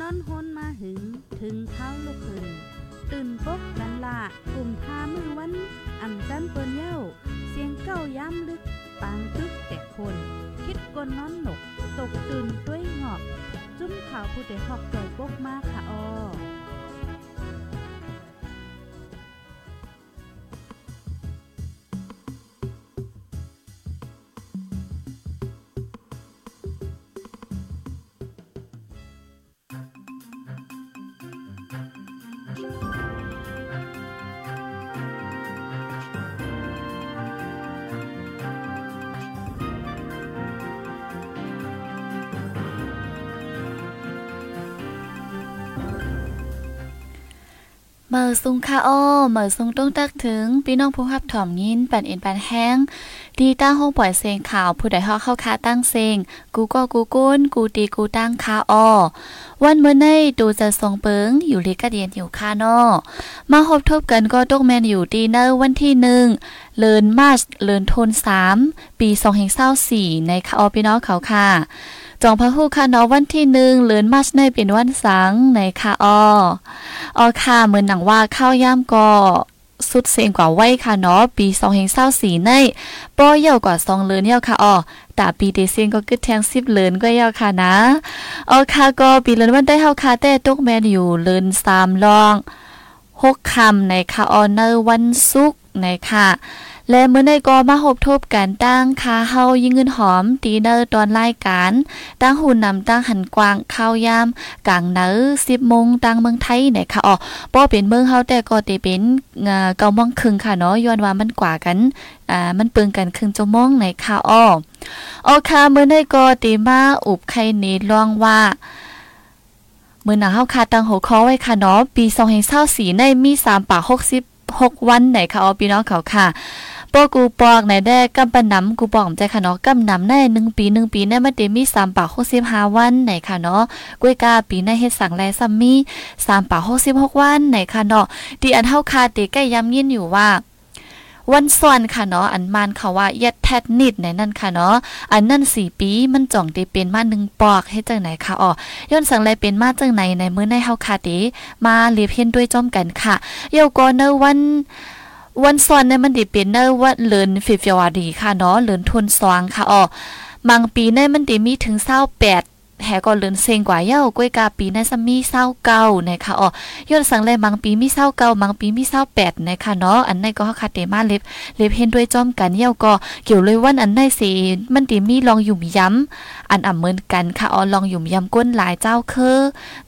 นอนฮนมาหึง ถึงเท้าลูกขึ้นตื่นปกกันละกลุ่มทามือวันอ่ำจันเปิ้นเย้า เสียงเก้าย้ำลึก ปางตึกแต่คน คิดกนนอนหนก ตกตื่นด้วยหงอบ จุ้มข่าวผู้เดหอกใจปกมากค่ะออ ซุงคาอ้อเหมือซุงต้องตักถึงพี่น้องผู้รับถ่อมยินปันเอ็นปันแห้งดีตั้งห้องปล่อยเสียงข่าว ผู้ใดฮอกเข้าคาตั้งเสียงกูก็กูก้นกูตีกูตั้งคาอ้อวันเมื่อในดูจะส่งเปิงอยู่ลีกระเดียนอยู่คานอมาพบทบกันก็ตกแมนอยู่ดีเนอร์วันที่หนึ่งเลินมาร์ชเลินโทนสามปีสองแห่งเศร้าสี่ในคาออพี่น้องเขาค่ะ จองพระหูค่ะเนาะวันที่หนึ่งเลือนมาชในเป็นวันสังในค่ะออออค่ะเหมือนหนังว่าข้าวย่ำก็สุดเสียงกว่าไว้ค่ะเนาะปีสองเฮงเศร้าสีในป้อเย่ากว่าสองเลือนเย่าค่ะอ๋อแต่ปีเดเซียงก็กึดแทงสิบเลือนก็เย่าค่ะนะออค่ะก็ปีเลือนวันได้เฮาค่ะแต่ตกแมนอยู่เลือนสามลองหกคำในค่ะออเนอร์วันศุกร์ในค่ะ และเมื่อในก็มาหบทบกันตั้งคาเฮายิงเงินหอม ตีเนอร์ตอนรายการ ตั้งหุ่นนำตั้งหันกวางข้าวยามกลางเนอร์สิบโมงตั้งเมืองไทยเนี่ยค่ะอ๋อป้อเป็นเมืองเฮาแต่ก็เตเป็นเกามงครึ่งค่ะเนาะย้อนว่ามันกว่ากันอ่ามันเปิงกันครึ่งชั่วโมงในค่ะอ๋ออ๋อค่ะเมื่อในก็ตีมาอุบไข่นี้ลองว่าเมื่อหนาเฮาคาตั้งหัวข้อไว้ค่ะเนาะปี2024ในมี3ป่า66วันไหนค่ะอ๋อพี่น้องเขาค่ะ ปกูปอกในแด้กำปนำกูปอกใจค่ะเนาะกำนำในหนึ่งปีหนึ่งปีในมันเดมีสามปากหกสิบห้าวันไหนค่ะเนาะกุ้ยกาปีในเฮ็ดสั่งแลซัมมีสามปากหกสิบหกวันไหนค่ะเนาะดีอันเท่าคาติใกล้ย้ำยินอยู่ว่าวันส่วนค่ะเนาะอันมานเขาว่ายัดแทดนิดในนั่นค่ะเนาะอันนั่นสี่ปีมันจ่องได้เป็นมาหนึ่งปอกให้จังไหนค่ะอ๋อย้อนสังไรเป็นมาจังไหนในมื้อในเฮาคาติมาเลียเพียนด้วยจอมกันค่ะเยาก็เนวัน วันซ้อนเนี่ยมันดิเป็นเนอว่าเลินฟิฟวาดีค่ะเนาะเลินทุนสวางค่ะอ๋อบางปีเนี่ยมันดิมีถึง28แปดแหก็เลินเซงกว่าเย้ากล้วยกาปีในซัมมีเศร้าเก้านะคะอ๋อยอดสังเลยบางปีมีเศร้าเก้าบางปีมีเศร้าแปดนะคะเนาะอันในก็คาเตมาเล็บเล็บเห็นด้วยจอมกันเย้าก็เกี่ยวเลยวันอันในสิมันติมีลองอยู่ย้ำอันอ่ำเหมือนกันค่ะอ๋อลองอยู่ย้ำก้นหลายเจ้าคือ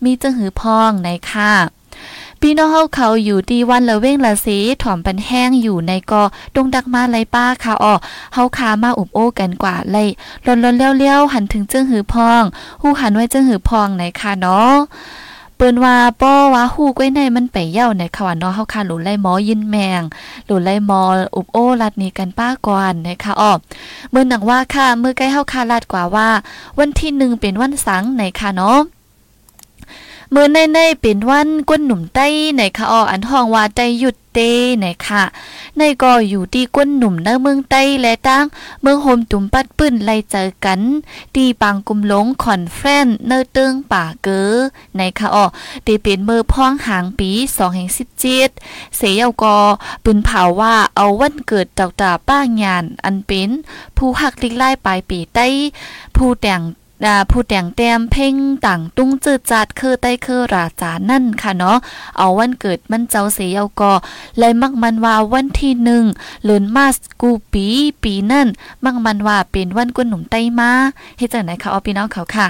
มีจังหือพองในค่ะ พี่น้องเฮาเขาอยู่ที่วันละเว้งละสีถ่อมปันแห้งอยู่ในกอดงดักมาไรป้าค่ะอ้อเฮาคามาอุบโอ้กันกว่าเลยลนลนเลี้ยวๆหันถึงจึงหือพองหู้หันไว้จึงหือพองไหนค่ะเนาะเปิ้นว่าป้อว่าฮู้ก้วยในมันไปเย่าในค่ะว่าเนาะเฮาคาหลุไล่หมอยินแมงหลุไล่หมออุบโอ้ลัดนี้กันป้าก่อนนะคะอ้อเมื่อหนังว่าค่ะเมื่อใกล้เฮาคาลาดกว่าว่า วันที่1เป็นวันสังในค่ะเนาะ มื่อในในเป็นวันก้นหนุ่มใต้ไหนคะอออันห้องว่าใจหยุดเต้ไหนค่ะ ในก็อยู่ที่ก้นหนุ่มเนเมืองใต้และตั้งเมืองโฮมตุ่มปัดปื้นไล่เจอกันตีปางกุมหลงคอนเฟนเนเติงป่าเกอในค่ะออตีเป็นเมื่อพ้องหางปี2แห่ง17เสียกอปืนเผาว่าเอาวันเกิดต่าตาป้างานอันเป็นผู้หักลิกไล่ปลายปีใต้ผู้แต่ง ดาผู้แต่งแต้มเพ่งต่างตุ้งจืดจัดคือใต้คือราจานั่นค่ะเนาะเอาวันเกิดมันเจ้าเสียกอเลยมักมันว่าวันที่หนึ่งเลือนมาสกูปีปีนั่น มักมันว่าเป็นวันกุนหนุ่มไต้มาเฮ็ดจังไหนคะเอาพี่น้องเขาค่ะ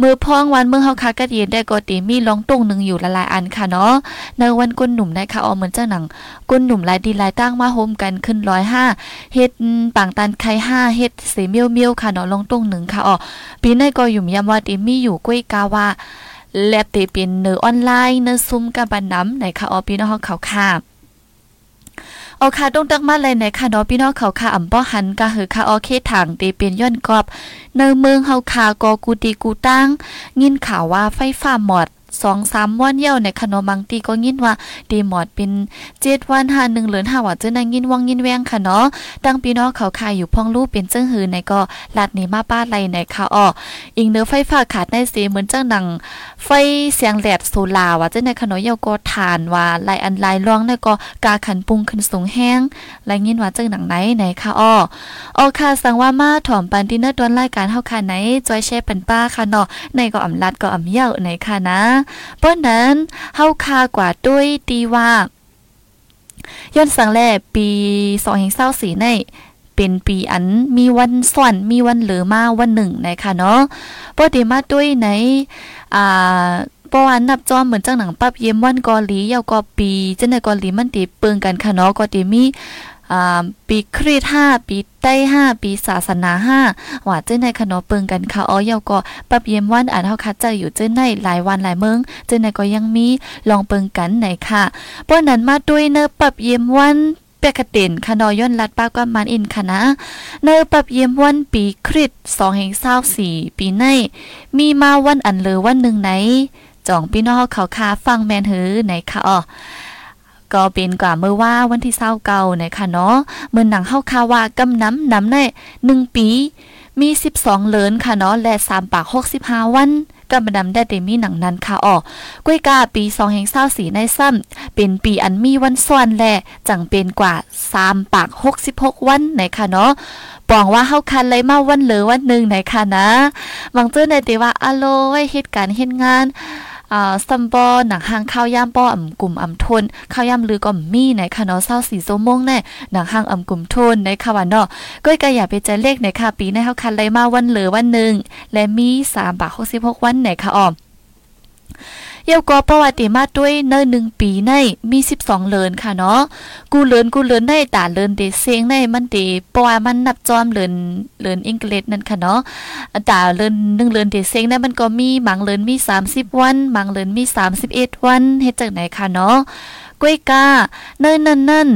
มือพ้องวันเมืองเฮาค่ะก็เย็นได้ก็ตีมีลองตุ้งหนึ่งอยู่ละลายอันค่ะเนาะในวันกุนหนุ่มนะคะเอาเหมือนเจ้าหนังกุนหนุ่มหลายดีหลายตั้งมาโฮมกันขึ้นร้อยห้าเฮ็ดปังตันไข่ห้าเฮ็ดเสเมียวเมียวค่ะเนาะลองตุ้งหนึ่งค่ะอ๋อปีในก็อยู่ยามว่าติมีอยู่ก้วยกาว่าแลบเตเป็นเนื้อออนไลน์เนื้อซุ่มกันบันน้ำไหนค่ะออพี่น้องเขาค่ะอาค่ะต้องตักมาเลยในค่ะเนาะพี่น้องเขาค่ะอ่ำป้อหันกะหือค่ะออเคถังเตเป็นย้อนกอบเนื้อเมืองเฮาค่ะกอกูตีกูตั้งยินข่าวว่าไฟฟ้าหมด สองสามวันเยี่ยวในขนมบางตีก็ยินว่าดีหมอดเป็นเจ็ดวันห้าหนึ่งเหลือนห้าว่าเจ้านายินวังยินแวงค่ะเนาะตั้งปีน้องเขาขายอยู่พ่องลูกเป็นเจ้งหือในก็ลาดนี้มาป้าไรในค่ะอ้ออิงเนื้อไฟฟ้าขาดในสีเหมือนเจ้าหนัง ไฟเสียงแหลดโซลาว่าเจ้าในขนมเยี่ยวก็ทานว่าลายอันลายร่องในก็กาขันปุงขึ้นสูงแห้งลายยินว่าเจ้าหนังไหนในค่ะอ้ออ๋อค่ะสังว่ามาถ่อมปันที่เนื้อดวนรายการเฮาค่ะไหนจอยแช่ปันป้าค่ะเนาะในก็อำลัดก็อำเยี่ยวในค่ะนะเพราะนั้นเฮาคากว่าด้วยตีว่า ย้อนสังแลปี2024ในเป็นปีอันมีวันส่วนมีวันเหลือมาวันหนึ่งนะคะเนาะปกติมาด้วยในอ่าปวันนับจอมเหมือนจังหนังปับเยี่ยมวันกอหลียาวกอปีจังในกอหลีมันตีเปิงกันค่ะเนาะก็ตีมี ปีคริสห้าปีใต้ห้าปีศาสนาห้าว่าเจ้าในขนมเปิงกันค่ะอ๋อยาก็ปับเยี่ยมวันอ่านเฮาคัดใจอยู่เจ้าในหลายวันหลายเมืองเจ้าในก็ยังมีลองเปิงกันไหนค่ะเพราะนั้นมาด้วยเนอปับเยี่ยมวันเปกเต็นคนอยอนลัดป้าก็มันอินคณะเนอปับเยี่ยมวันปีคริสสองแห่งเศร้าสี่ปีใน มีมาวันอันเลอวันหนึ่งไหนจ่องพี่น้องเขาคาฟังแมนหือไหนค่ะอ๋อ ก็เป็นกว่าเมื่อว่าวันที่เศร้าเก่านะคะเนาะเมื่อหนังเข้าคาว่ากำน้ำน้ำในหนึ่งปี มีสิบสองเลินค่ะเนาะและสามปากหกสิบห้าวันกำบดำได้เดมีหนังนั้นค่ะออกก้วยกาปีสองแห่งเศร้าสีในซ้ำเป็นปีอันมีวันส่วนแลจังเป็นกว่าสามปากหกสิบหกวันไหนค่ะเนาะปองว่าเฮาคันเลยมาวันเหลือวันหนึ่งไหนค่ะนะบางเจ้าในตีว่าอโลยเหตุการณ์เหตุงาน อ่าซัมบอหนังห้างข้าวย่ามป้ออ่ำกลุ่มอ่ำทนข้าวย่ำลือก็มีในค่ะเนาะเศร้าสีโซมงแน่หนังห้างอ่ำกลุ่มทนในค่ะว่าเนาะก็ก็อย่าไปใจเลขในค่ะปีในเฮาคันไลมาวันเหลือวันหนึ่งและมี3บาท66วันในค่ะออม เยาวก็ประวัติมาด้วยเนหนึ่งปีในมีสิบสองเลินค่ะเนาะกูเลินกูเลินได้ตาเลินเดเซงในมันเดปว่ามันนับจอมเลินเลินอังกฤษนั่นค่ะเนาะตาเลินหนึ่งเลินเดเซงในมันก็มีหมังเลินมีสามสิบวันหมังเลินมีสามสิบเอ็ดวันเฮ็ดจากไหนค่ะเนาะกล้วยกาเนินนั่นนั่น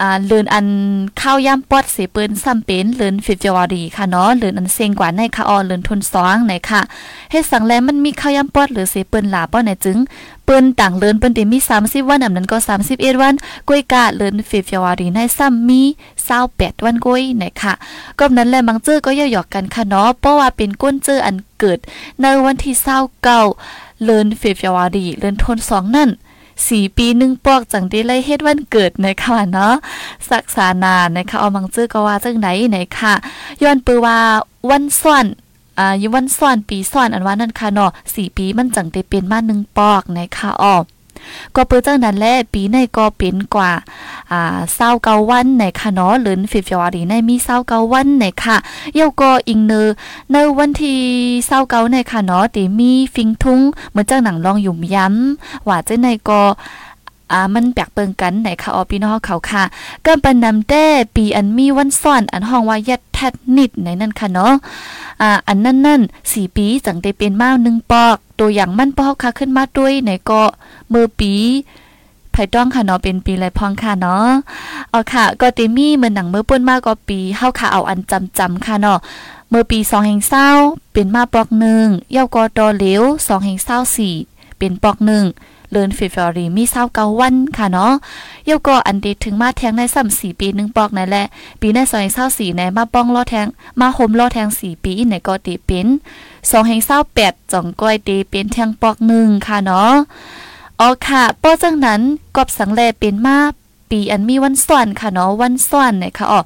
อ่าเลือนอันข้าวย่ำปอดเสียเปิ้นซ้ำเป็นเลือนฟิฟวารีค่ะเนาะเลือนอันเซงกว่าในค่ะออเลือนทุนสองไหนค่ะเฮ็ดสังแลมันมีข้าวย่ำปอดหรือเสียเปิ้นหลาป้อไหนจึงเปิ้นต่างเลือนเปิ้นเดมี30วันอันนั้นก็31วันกล้วยกาเลือนฟิฟวารีในซ้ำมี28วันก้อยไหนค่ะก็นั้นแหละบางเจอก็ย่อหยอกกันค่ะเนาะเพราะว่าเป็นก้นเจออันเกิดในวันที่29เลือนฟิฟวารีเลือนทุน2นั่น สี่ปีหนึ่งปอกจังได้เลยเฮ็ดวันเกิดนะคะเนาะสักษานานนะคะเอามังจื้อก็ว่าจังไหนไหนค่ะย้อนปือว่าวันซ่อนอ่ายุวันซ่อนปีซ่อนอันว่านั่นค่ะเนาะสี่ปีมันจังได้เป็นมาหนึ่งปอกนะคะอ๋อ ก็เปิดจังนั้นแหละปีในก็เป็นกว่าอ่าเศร้าเกาวันในค่ะเนาะหรือฟิฟวารีในมีเศร้าเกาวันในค่ะเยาก็อิงเนอในวันที่เศร้าเกาในค่ะเนาะตีมีฟิงทุงเหมือนจังหนังลองหยุ่มย้ำว่าเจะในก็อ่ามันแปลกเปิงกันไหนค่ะออพี่น้องเขาค่ะก็ปันนำแต้ปีอันมีวันซ่อนอันห้องว่ายัดแทดนิดในนั่นค่ะเนาะอ่าอันนั่นนั่นสี่ปีจังได้เป็นมาหนึ่งปอก ตัวอย่างมันปอกค่ะขึ้นมาด้วยในก็เมื่อปีไผ่ต้องค่ะเนาะเป็นปีไรพองค่ะเนาะเอาค่ะ ก็ติมี่เหมือนหนังเมื่อป้นมากก็ปีเฮาค่ะเอาอันจำจำค่ะเนาะเมื่อปีสองแห่งเศร้าเป็นมาปอกหนึ่งเย้าก็ตอเหลวสองแห่งเศร้าสี่เป็นปอกหนึ่ง เลินฟิฟอรีมีเศร้าเกาวันค่ะเนาะเยาก็อันดีถึงมาแทงในซ้ำสี่ปีหนึ่งปอกนั่นแหละ ปีในสองเศร้าสี่ในมาป้องล้อแทง มาโฮมล้อแทงสี่ปีในก็ตีเป็นสองแห่งเศร้าแปดจ่องก้อยตีเป็นแทงปอกหนึ่งค่ะเนาะอ๋อค่ะป้อจังนั้นกอบสังแลเป็นมาปีอันมีวันส่วนค่ะเนาะวันส่วนเนี่ยค่ะอ๋อ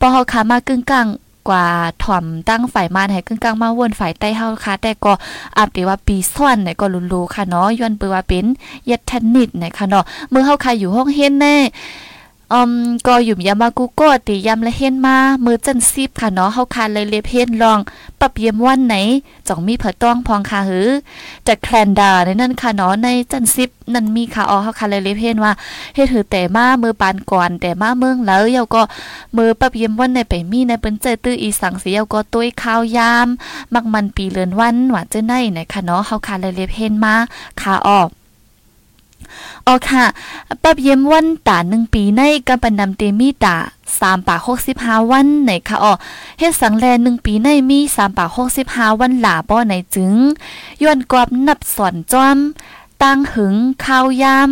ปอเฮาค่ะมากึ่งกลาง กว่าถ่อมตั้งฝ่ายมานให้กึ่งกลางมาวนฝ่ายใต้เฮาค่ะ แต่ก็อัปเดว่าปีซ่อนเนี่ยก็รู้ๆค่ะเนาะย้อนเปือว่าเป็นยัดทนิดนะคะเนาะเมื่อเฮาค่ะอยู่ห้องเฮ็ดแน่ อืมก็อยู่ยามากูก็ตียามละเฮ็นมามือจันซีบค่ะเนาะเฮาคานเลยเล็บเฮ็นลองปรับเยี่ยมวันไหนจ่องมีเผอต้องพองค่ะหือแต่แคลนดาในนั่นค่ะเนาะในจันซิบนั่นมีค่ะอ๋อเฮาคานเลยเล็บเฮ็นว่าเฮ็ดหือแต่มามือปานก่อนแต่มาเมืองแล้วเยาก็มือปรับเยี่ยมวันในไปมีในเปิ้นเจอตื้ออีสังสิเยาก็ตุ้ยข้าวยาม มักมันปีเลือนวันหว่าเจ้าในไหนค่ะเนาะเฮาคานเลยเล็บเฮ็นมาค่ะอ๋อ อ๋อค่ะปับเย็มวันตาหนึ่งปีในกำปันนำเตมีตาสามปากหกสิบห้าวันไหนค่ะอ๋อเฮ็ดสังแลหนึ่งปีในมีสามปากหกสิบห้าวันหลาบ่ไหนจึงย้อนกอบนับสอนจอม ตั้งหึงข้าวยาม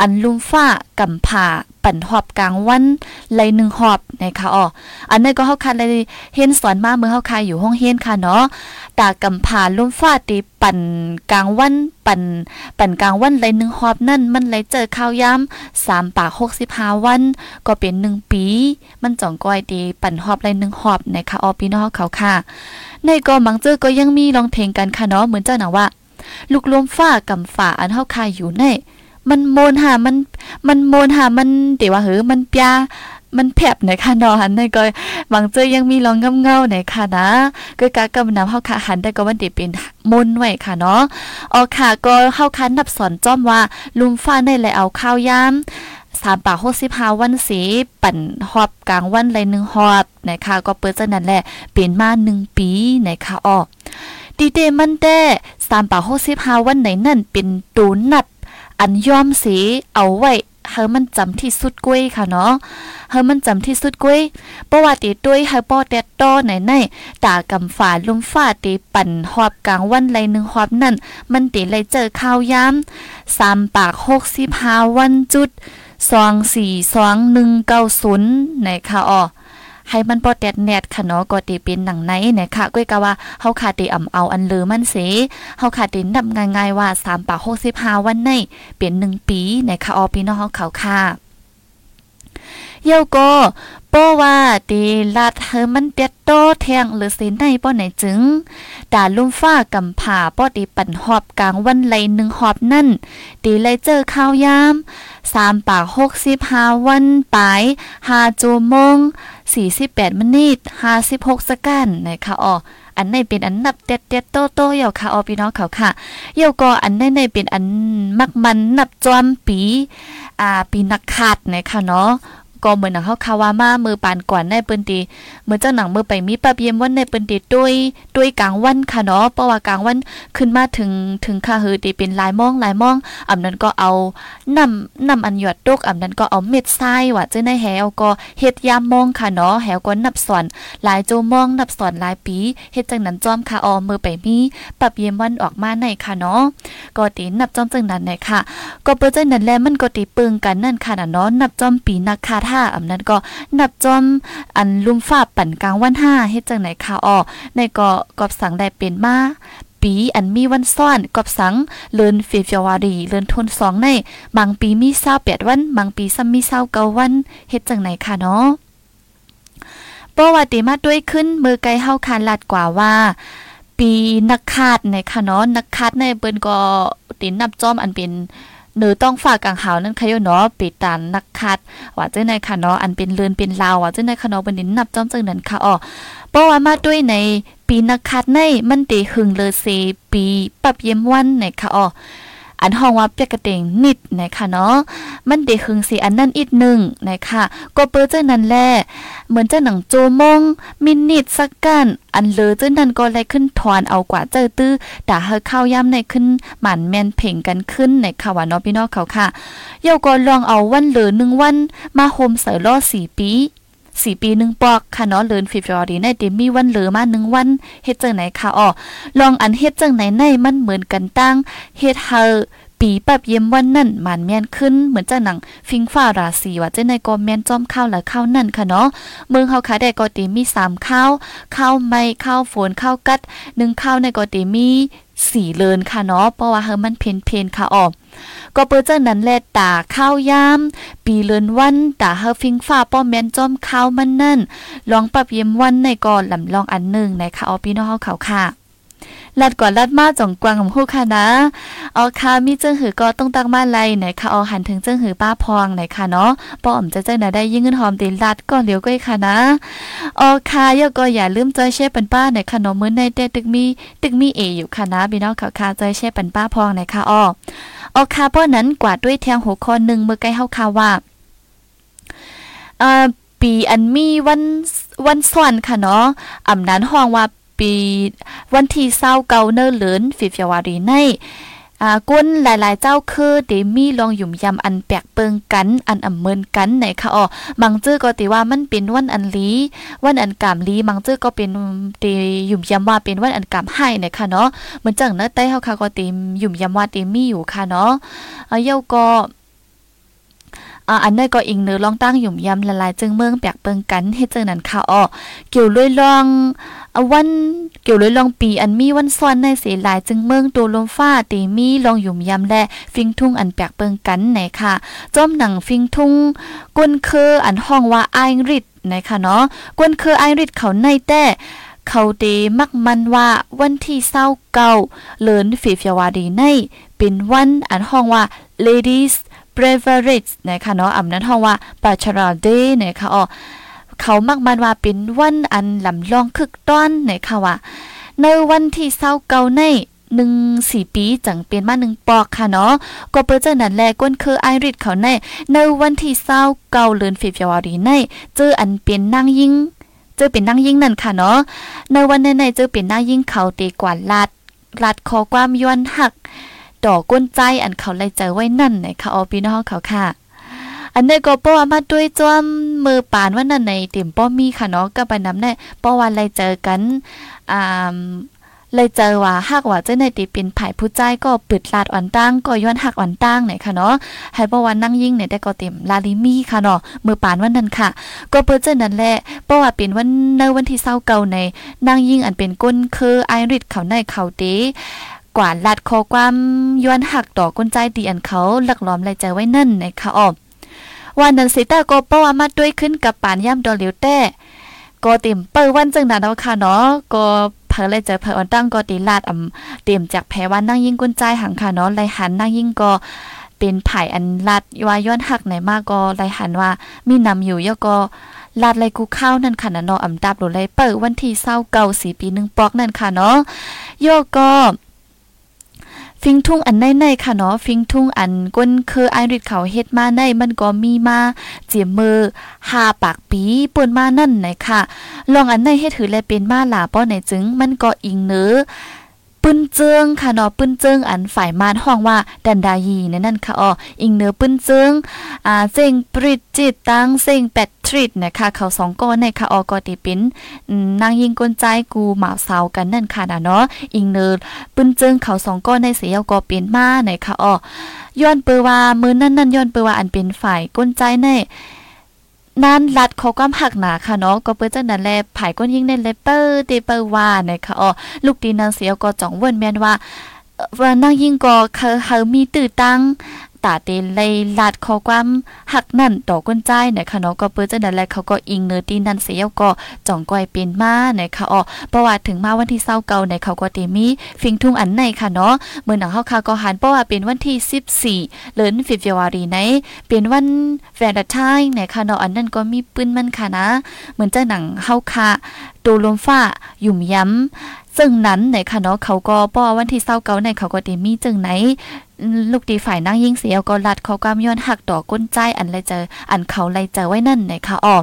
อันลุมฟ้ากำผ่าปั่นหอบกลางวันไลหนึ่งหอบนะคะอ๋ออันนี้ก็เฮาคันเลยเห็นสอนมาเมื่อเฮาคายอยู่ห้องเฮียนค่ะเนาะตากำผ่าลุมฟ้าตีปั่นกลางวันปั่นปั่นกลางวันไลหนึ่งหอบนั่นมันเลยเจอข้าวยามสามปากหกสิบห้าวัน ก็เป็นหนึ่งปี มันจ่องก้อยตีปั่นหอบไลหนึ่งหอบนะคะอ๋อพี่น้องเขาค่ะ ในก็มังเจอก็ยังมีลองเพลงกันค่ะเนาะเหมือนเจ้าหนาว่า ลูกลมฟ้ากำฝ่าอันเฮาคายอยู่ใน มันโมนหามัน มันโมนหามันเดี๋ยวว่าเหือมันปยามันแผบในค่ะนอหันในก็บางเจอยังมีรองเงาเงาในค่ะนะก็กะกำนำเฮาค่ะหันได้ก็วันเดเป็นมนไว้ค่ะเนาะอ๋อค่ะก็เฮาคันนับสอนจ้อมว่า ลุมฟ้าได้เลเอาข้าวยามสามปากหกสิบห้าวันสีปั่นหอบกลางวันเลยหนึ่งหอบนะคะก็เปิดจากนั้นแหละเป็นมาหนึ่งปีนะคะออดีเดมันแต่สามปากหกสิบห้าวันไหนนั่นเป็นตูนับอันยอมสีเอาไว้เฮามันจำที่สุดกุ้ยค่ะเนาะเฮามันจำที่สุดกุ้ยประวัติด้วยเฮาป้อแดดต้อไหนในตากำฝาลุมฟ้าตีปั่นหอบกลางวันไรหนึ่งหอบนั่น มันตีไรเจอข้าวยามสามปากหกสิบห้าวันจุดสองสี่สองหนึ่งเก้าศูนย์ไหนค่ะอ๋อ ให้มันปอดแดดแนดค่ะเนาะก็ตีเป็นหนังไหนนะคะก้อยกะว่าเฮาขาดตีอ่ำเอาอันลือมันเสเฮาขาดตีนับง่ายๆว่า3ปาก65วันในเป็น1ปีนะคะออพี่น้องเฮาเขาค่ะ เยวก็ป้อว่าตีลาดเฮมันเปียดโตแทงหรือสินในป้อไหนจึงดาลุ่มฟ้ากำผ่าป้อตีปั่นหอบกลางวันไหลหนึ่งหอบนั่นตีไลเจอข้าวยามสามปากหกสิบห้าวันปลายห้าจูมงสี่สิบแปดมินิทห้าสิบหกสกันนะคะอ๋ออันในเป็นอันนับเต็ดเต็ดโตโตเยาค่ะออพี่น้องเขาค่ะเยาก็อันในในเป็นอันมักมันนับจอมปี อ่าปีนักขาดนะคะเนาะ ก็เหมือนหนังเขาคาวามามือปานก่อนในปิ้นตีเหมือนเจ้าหนังมือไปมีปะเบียมวันในปิ้นตีด้วยด้วยกลางวันค่ะเนาะเพราะว่ากลางวันขึ้นมาถึงถึงค่ะเฮอตีเป็นลายมองลายมองอำนั้นก็เอานำนำอันหยอดตกอำนั้นก็เอาเม็ดทรายว่าจะในแหวก็เฮ็ดยามมองค่ะเนาะแหวก็นับสอนหลายโจมองนับสอนหลายปีเฮ็ดจังนั้นจอมค่ะออมือไปมีปะเบียมวันออกมาในค่ะเนาะก็ตีนับจอมจังนั้นในค่ะ ก็เปิ้นจังนั้นแลมันก็ตีปึงกันนั่นค่ะเนาะนับจอมปีนักคาท่าอำนั้นก็นับจอมอันลุมฟ้าปั่นกลางวันห้าเฮ็ดจังไหนค่ะอ้อในก็กอบสังได้เป็นมาปีอันมีวันซ่อนกอบสังเลินเฟฟวารีเลินทนสองในบางปีมีเศร้าแปดวัน บางปีซ้ำมีเศร้าเก้าวันเฮ็ดจังไหนค่ะเนาะปว่าติมาด้วยขึ้นมือไกลเฮาคานลัดกว่าว่า ปีนักคาดในค่ะเนาะนักคาดในเปิ้นก็ตินนับจอมอันเป็น เนือต้องฝากกังหาวนั่นค่ะโยเนาะปิดตานนักคัดว่าเจ้าในค่ะเนาะอันเป็นเลือนเป็นลาวว่าเจ้าในค่ะเนาะบันนี้นับจอมจังนั้นค่ะอ๋อเพราะว่ามาด้วยในปีนักคัดในมันตีหึงเลอเซปีปับเยี่ยมวันในค่ะอ๋อ อันห้องว่าเปียกกระเตงนิดนะคะเนาะมันเดคึงสีอันนั้นอีกหนึ่งนะคะก็เปิดเจ้านั้นแลเหมือนเจ้าหนังโจมงมินิดสักกันอันเลอเจ้านั้นก็เลยขึ้นถอนเอากว่าเจอตื้อด่าเฮาข้าย่ำในขึ้นหมันแมนเพ่งกันขึ้นในค่ะว่าเนาะพี่น้องเขาค่ะเยาก็ลองเอาวันเหลือหนึ่งวันมาโฮมใส่ล่อสี่ปี สี่ปีหนึ่งปอกค่ะเนาะเลินฟิฟรอดีในเดมีวันเหลือมาหนึ่งวันเฮ็ดจังไหนค่ะอ๋อลองอันเฮ็ดจังไหนในมันเหมือนกันตั้งเฮ็ดเฮาปีปับเยี่ยมวันนั่นมันแม่นขึ้นเหมือนจะหนังฟิงฟ้าราศีว่าเจ้ในก็แม่นจอมข้าวและข้าวนั่นค่ะเนาะเมืองเฮาค่ะได้ก็ตีมีสามข้าวข้าวไม่ข้าวฝนข้าวกัดหนึ่งข้าวในก็ตีมี สี่เลินค่ะเนาะเพราะว่าเฮอมันเพนเพนค่ะออก็เปิดเจ้านั้นแลตาข้าวยามปีเลินวันตาเฮาฟิงฟ้าป้อมแม่นจอมข้าวมันนั่นลองปรับเยี่ยมวันในก่อนลำลองอันหนึ่งในค่ะเอพี่น้องเฮาเขาค่ะ ลัดก่อนลัดมาจ่องกวางของผู้ค่ะนะอ๋อค่ะมีเจิ้งหือก็ต้องตั้งมาไลไหนค่ะเอาหันถึงเจิ้งหือป้าพองไหนค่ะเนาะป้อมจะเจ้งไหนได้ยิ่งเงินหอมตีลัดก่อนเดี๋ยวก็ค่ะนะอ๋อค่ะยก็อย่าลืมจอยแช่ปันป้าไหนค่ะเนาะมื้อในเตตึกมีตึกมีเออยู่ค่ะนะพี่น้องค่ะค่ะจอยแช่ปันป้าพองไหนค่ะอ๋ออ๋อค่ะเพราะนั้นกวาดด้วยแทงหัวคอหนึ่งเมื่อใกล้เฮาค่ะว่าเอ่อปีอันมีวันวันสวนค่ะเนาะอำนั้นห้องว่า ปี วันที่เศร้าเกาเนอร์เหลินฟิฟยาวารีในก้นหลายๆ เจ้าคือเดมี่ลองหยุ่มยำอันแปลกเปิงกัน อันอำเมินกันไหนคะอ๋อมังจื้อก็ติว่ามันเป็นวันอันลีวันอันกามลีมังจื้อก็เป็นเตหยุ่มยำว่าเป็นวันอันกามให้ไหนคะเนาะเหมือนจังเนื้อใต้เฮาค่ะก็ติหยุ่มยำว่าเตมีอยู่ค่ะเนาะเอเย้าก็ อันนี้ก็อิงเนื้อลองตั้งหยุ่มยำละลายจึงเมืองแปกเปิงกันเฮ็ดจังนั้นค่ะอ๋อเกี่ยวลอยลองวันเกี่ยวเลยลองปีอันมีวันซ้อนในเสหลายจึงเมืองตัวลมฟ้าตีมีลองหยุ่มยำและฟิงทุ่งอันแปกเปิงกันไหนค่ะจอมหนังฟิงทุ่งก้นเคออันห้องว่าไอริดไหนค่ะเนาะก้นเคอไอริดเขาในแต่เขาเดมักมันว่าวันที่เศร้าเก่าเลินฟีเฟียวาดีใน เป็นวันอันห้องว่า ladies beverage นะคะเนาะอำนั้นห้องว่า bachelor day นะคะอ๋อเขามักมันว่าเป็นวันอันลำลองคึกต้อนไหนคะว่าในวันที่เศร้าเก่าในหนึ่งสี่ปีจังเป็นมาหนึ่งปอกค่ะเนาะก็เปิดเจอนั่นแลก้นคือไอริดเขาในในวันที่เศร้าเก่าเลือนฟีเฟวารีในเจออันเป็นนางยิ่งเจอเป็นนางยิ่งนั่นค่ะเนาะในวันในในเจอเป็นนางยิ่งเขาตีกว่าลาดลาดคอความย้อนหัก ดอกก้นใจอันเขาเลยเจไว้นั่นไหนค่ะออพี่น้องเขาค่ะ อันนี้ก็ป้อมาด้วยจอมมือปานว่านั่นในเต็มป้อมีค่ะเนาะก็ไปนำแน่ป้อวันเลยเจอกันอ่าเลยเจอว่าหากว่าเจ้าในตีเป็นไผ่ผู้ใจก็ปิดลาดอ่อนตั้งก็ย้อนหักอ่อนตั้งไหนค่ะเนาะให้ป้อวันนั่งยิ่งเนี่ยได้ก็เต็มลาลิมีค่ะเนาะมือปานวันนั้นค่ะ ก็เปิดเจ้านั่นแหละป้อว่าเป็นวันในวันที่เศร้าเก่าในนั่งยิ่งอันเป็นก้นคือไอริดเขาในเขาเต กว่าลัดคอความย้อนหักต่อก้นใจดีอันเขาหลักล้อมเลยใจไว้นั่นนะคะอ้อวันนั้นสิตาก็ป้อมาด้วยขึ้นกับปานย่ำดอเหลียวแต่ก็เต็มเปิดวันจังนั้นเอาค่ะเนาะก็เพอเลยเจอเพออันตั้งก็ตีลาดอ่ำเต็มจากแพ้วันนั่งยิ่งกุนใจหังค่ะเนาะไลหันนั่งยิ่งก็เป็นไผ่อันลาดว่าย้อนหักไหนมากก็ไลหันว่ามีนำอยู่ย่อก็ลาดไรกูข้าวนั่นค่ะเนาะอำดับหรือไรเปิดวันที่เศร้าเก่าสี่ปีหนึ่งปอกนั่นค่ะเนาะโย่อก็ ฟิงทุ่งอันในในค่ะเนาะฟิงทุ่งอันก้นคือไอริดเขาเฮ็ดมาในมันก็มีมาเจียมมือหาปากปีปนมานั่นไหนค่ะ ลองอันในให้ถือแลเป็นมาหลาป้อไหนจึงมันก็อิงเนื้อ ปื้นเจิงค่ะเนาะปื้นเจิงอันฝ่ายมานห้องว่าดันดายีนั่นนั่นค่ะอ๋ออิงเนื้อปื้นเจิงอ่าเซงปริจิตตังเซงแปดทริดนะคะเขาสองก้อนในค่ะอ๋อก็ติป็นนางยิงกลใจกูหมาสาวกันนั่นค่ะนะเนาะอิงเนื้อปื้นเจิงเขาสองก้อนในเสียก็เป็นมาในค่ะอ๋อย้อนเปว่ามือนั่นนั่นย้อนเปว่าอันเป็นฝ่ายก้นใจใน นั่นลัดเขาก็หักหนาค่ะเนาะก็เปิ้นจังนั้นแลผายก้นยิ่งในเลเปอร์เตเปอร์ว่านะคะอ๋อลูกดีนางเสียวก็จ่องเวินแม่นว่าว่านั่งยิ่งก็เคเฮามีตื้อตั้ง ตาเตเลยลาดข้อความหักนั่นต่อก้นใจนะคะเนาะก็เปิ้นจังนั้นแหละเขาก็อิงเนื้อตีนั่นเสียก็จ่องก้อยเป็นมานะคะอ๋อประวัติถึงมาวันที่เศร้าเก่าในเขาก็เตมีฟิงทุ่งอันในค่ะเนาะเมื่อหนังเฮาค่ะก็หันเพราะว่าเป็นวันที่ 14เดือนฟิฟวารีในเป็นวันแฟนไทน์นะคะเนาะอันนั้นก็มีปืนมันค่ะนะ เหมือนจะหนังเฮาค่ะตูลมฟ้าหยุ่มย้ำ ซึ่งนั้นในค่ะเนาะเขาก็ป้อวันที่เศร้าเก่าในเขาก็เตมีจึงไหน ลูกดีฝ่ายนั่งยิ่งเสียก็ลัดเขากำย้อนหักต่อก้นใจอันไรเจอ อันเขาไรเจอไว้นั่นในค่ะออก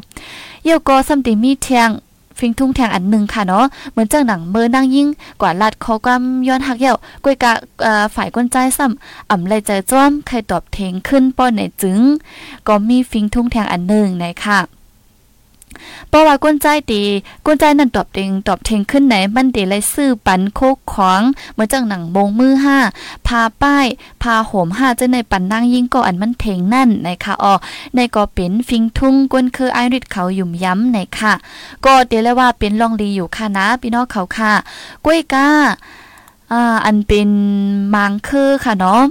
เยี่ยวก็ซัมติมีเทียงฟิงทุ่งแทงอันหนึ่งค่ะเนาะเหมือนเจ้าหนังเมื่อนั่งยิ่งกว่าลัดเขากำย้อนหักเยี่ยวกวยกะฝ่ายก้นใจซ้ำอ่ำไรเจอจ้อมใครตอบเทงขึ้นป้อนไหนจึง ก็มีฟิงทุ่งแทงอันหนึ่งในค่ะ เพราะว่าก้นใจตีก้นใจนั่นตอบเต็งตอบเทงขึ้นไหนมันเดเลยซื้อปันโคกขวางเหมือนจังหนังบงมือห้าพาป้ายพาโหมห้าจะในปันนั่งยิ่งก็อันมันเทงนั่นนะคะอ๋อในก็เป็นฟิงทุ่งก้นคือไอริดเขาหยุ่มย้ำในค่ะ ก็เดี๋ยวเลยว่าเป็นลองลีอยู่ค่ะนะพี่น้องเขาค่ะก้วยกาอ่าอันเป็นมังคือค่ะเนาะ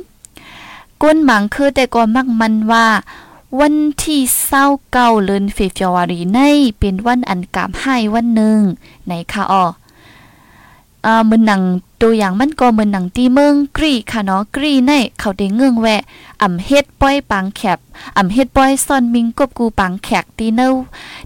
ก้นมังคือแต่ก็มักมันว่า วันที่เศร้าเก้าเลือนเฟฟวารีในเป็นวันอันกามให้วันหนึ่งในค่ะอ๋ออ่ามือนหนัง ตัวอย่างมันก็เหมือนหนังตีเมืองกรีค่ะเนาะกรีในเขาได้เงื่องแวะอ่ำเฮ็ดป้อยปังแคบอ่ำเฮ็ดป้อยซ่อนมิงกบกูปังแขกตีเนอ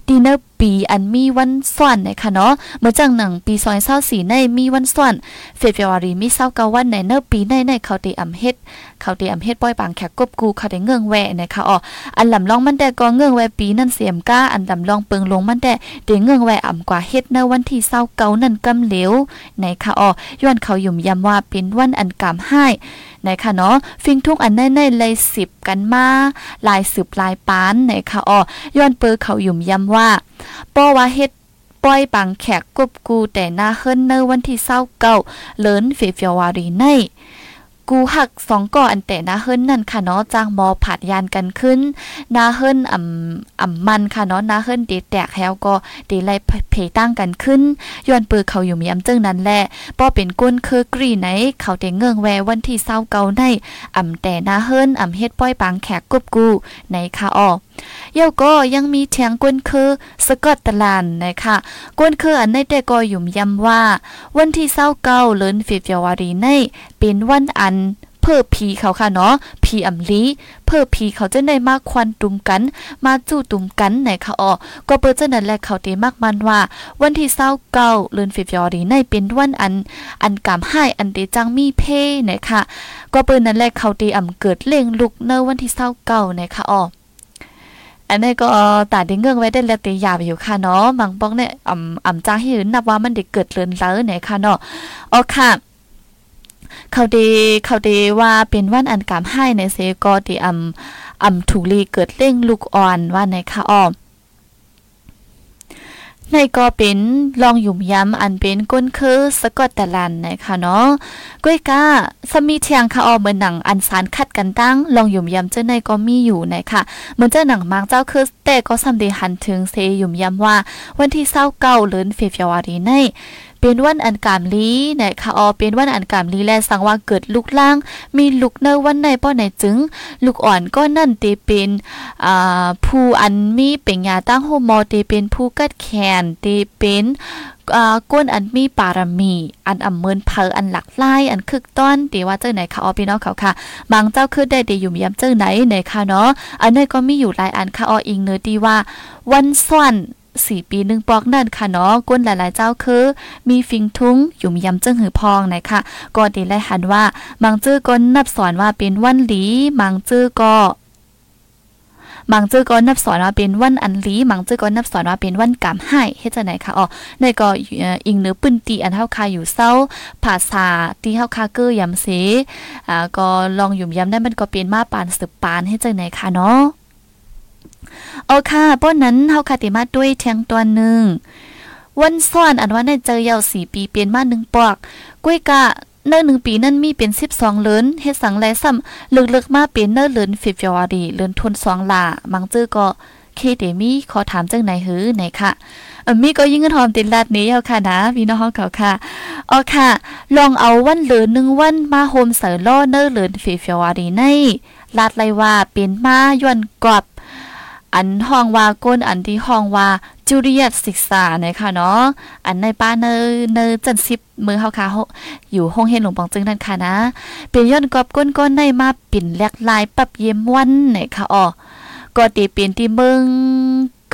ตีเนอปีอันมีวันส่วนในะคะเนาะเมื่อจังหนังปีซอยเศร้าสีในมีวันส่วนเฟบรวารีมีเศร้าเกาวันในเนอปีในในเขาตีอ่ำเฮ็ดเขาตีอ่ำเฮ็ดป้อยปังแขกกบกูเขาได้เงื่องแวะนะคะอ๋ออันลำลองมันแต่ก็เงื่องแวะปีนั่นเสียมก้าอันลำลองเปิงลงมันแต่เดเงื่องแวะอ่ำกว่าเฮ็ดในวันที่เศร้าเกานั่นกำเหลวในค่ะอ๋อย้อนเขายุ่มยำว่าเป็นวันอันกามให้นะคะเนาะฟิงทุกอันแน่ๆเลยสิบกันมาลายสืบลายปานนะคะอ๋อย้อนเปิเขายุ่มย้ำว่าป้อว่าเฮ็ดป้อยปังแขกกบกูแต่หน้าเฮิรนเนอร์วันที่เศร้าเก่าเลินเฟฟวารีใน กูหักสองก่ออันแต่นาเฮิรนนั่นค่ะเนาะจ้างมอผัดยานกันขึ้นนาเฮิรนอ่ำอ่ำมันค่ะเนาะนาเฮิรนเดแตกแล้วก็เดไลเพตั้งกันขึ้นย้อนปือเขาอยู่มีอำจึงนั้นแหละป้อเป็นก้นคือกรีไหน เขาเดเงื่องแววันที่เศร้าเก่าในอ่ำแต่นาเฮิรนอ่ำเฮ็ดป้อยปังแขกกบกูในค่ะออ เย้าก็ยังมีเทียงกวนคือสกอตแลนด์นะคะกวนคืออันในแต่ก็ยุ่มย้ำว่า วันที่เศร้าเก้าเลินฟิฟวารีในเป็นวันอันเพื่อผีเขาค่ะเนาะผีอำลีเพื่อผีเขาจะได้มาควันตุมกัน มาจู่ตุมกันไหนค่ะอ๋อก็เปิดเจ้านั้นแหละเขาเตมากมันว่า วันที่เศร้าเก้าเลินฟิฟวารีในเป็นวันอัน อันกามให้อันเดจังมีเพไหนค่ะ ก็เปิดนั้นแหละเขาเตอำเกิดเล่งลุกเนวันที่เศร้าเก้าไหนค่ะอ๋อ อันนี้ก็ตาดิ้งเงื่องไว้ได้แล้วตียาไปอยู่ค่ะเนาะบางป้องเนี่ยอ่ำอ่ำจ้าให้เห็นนับว่ามันเด็กเกิดเลินเล้อเนี่ยค่ะเนาะอ๋อค่ะเขาดีเขาดีว่าเป็นวันอันกามให้ในเซก็ดีอ่ำอ่ำถูกลีเกิดเล่งลูกอ่อนว่าในค่ะอ้อม ในก็เป็นลองหยุ่มย้ำอันเป็นก้นคือสกอตแตลันนะคะเนาะก้วยก้าสมีเทียงค่ะออเหมือนหนังอันสารคัดกันตั้งลองหยุ่มย้ำเจ้าในก็มีอยู่นะคะเหมือนเจ้าหนังมากเจ้าคือแต่ก็สำเดหันถึงเซหยุ่มย้ำว่า วันที่เศร้าเก้าเลือนเฟฟวารีใน เป็นวันอันกามลีนะคะออเป็นวันอันกามลีและสังว่าเกิดลูกล่าง มีลูกเนวันในป้อไหนจึง ลูกอ่อนก็นั่นเตเป็นอ่าผู้อันมีเป็นยาตั้งโฮมอเตเป็นผู้กัดแขนเตเป็นก้นอันมีปารมี อันอำเมินเพออันหลักไล่อันคึกต้อนเดว่าเจ้าไหนคะออพี่น้องเขาค่ะบางเจ้าคือได้เดอยู่มียำเจ้าไหนไหนค่ะเนาะอันนี้ก็มีอยู่หลายอันค่ะอออิงเนื้อดีว่า วันส่วน สี่ปีหนึ่งปอกนั่นค่ะเนาะก้นหลายๆเจ้าคือ มีฟิงทุ้งอยู่มียำเจิ้งหือพองนะคะก็ดีไลหันว่ามังจื้อก้นนับสอนว่าเป็นวันหลีมังจื้อก็มังจื้อก็นับสอนว่าเป็นวันอันลีมังจื้อก็นับสอนว่าเป็นวันกำให้เฮ็ดจังไหนคะอ๋อในก็อิงเนื้อปื้นตีอันเฮาคาอยู่เศร้าภาษาที่เฮาคาเกอยำเสอ่าก็ลองยุ่มยำได้มันก็เป็นมาปานสืบปานเฮ็ดจังไหนคะเนาะ เอาค่ะป้นนั้นเฮาคาติมาด้วยเทียงตัวหนึ่งวันซ้อนอันว่าในเจอยาวสี่ปีเปลี่ยนมาหนึ่งปอกกุ้ยกะเนื้อหนึ่งปีนั่นมีเป็นสิบสองเลินเฮ็ดสังแลซ้ำเลึกๆมาเป็นเนื้อเลินฟิฟวารีเลินทุนสองหลามังจื้อก็เคเดมีขอถามจังไหนหือไหนค่ะอมีก็ยิ่งเงาทอมติดลาดนี้เอาค่ะนะพี่น้องเขาค่ะอ๋อค่ะ ลองเอาวันเหลือหนึ่งวันมาโฮมเสอล่อเนอร์เลินฟิฟวารีในลาดไรว่าเป็นมาย้อนกรอบ อันห้องว่าก้นอันที่ห้องว่าจูเลียตศึกษานะคะเนาะอันในป้าเนอเนอจันซิบมือเฮาค่ะอยู่ห้องเฮ็ดหลวงปองจึงนั่นค่ะนะ เป็นย้อนกอบก้นก้นในมาปิ่นแลกลายปับเยี่ยมวันนะคะอ๋อก็ตีเปลี่ยนที่เมือง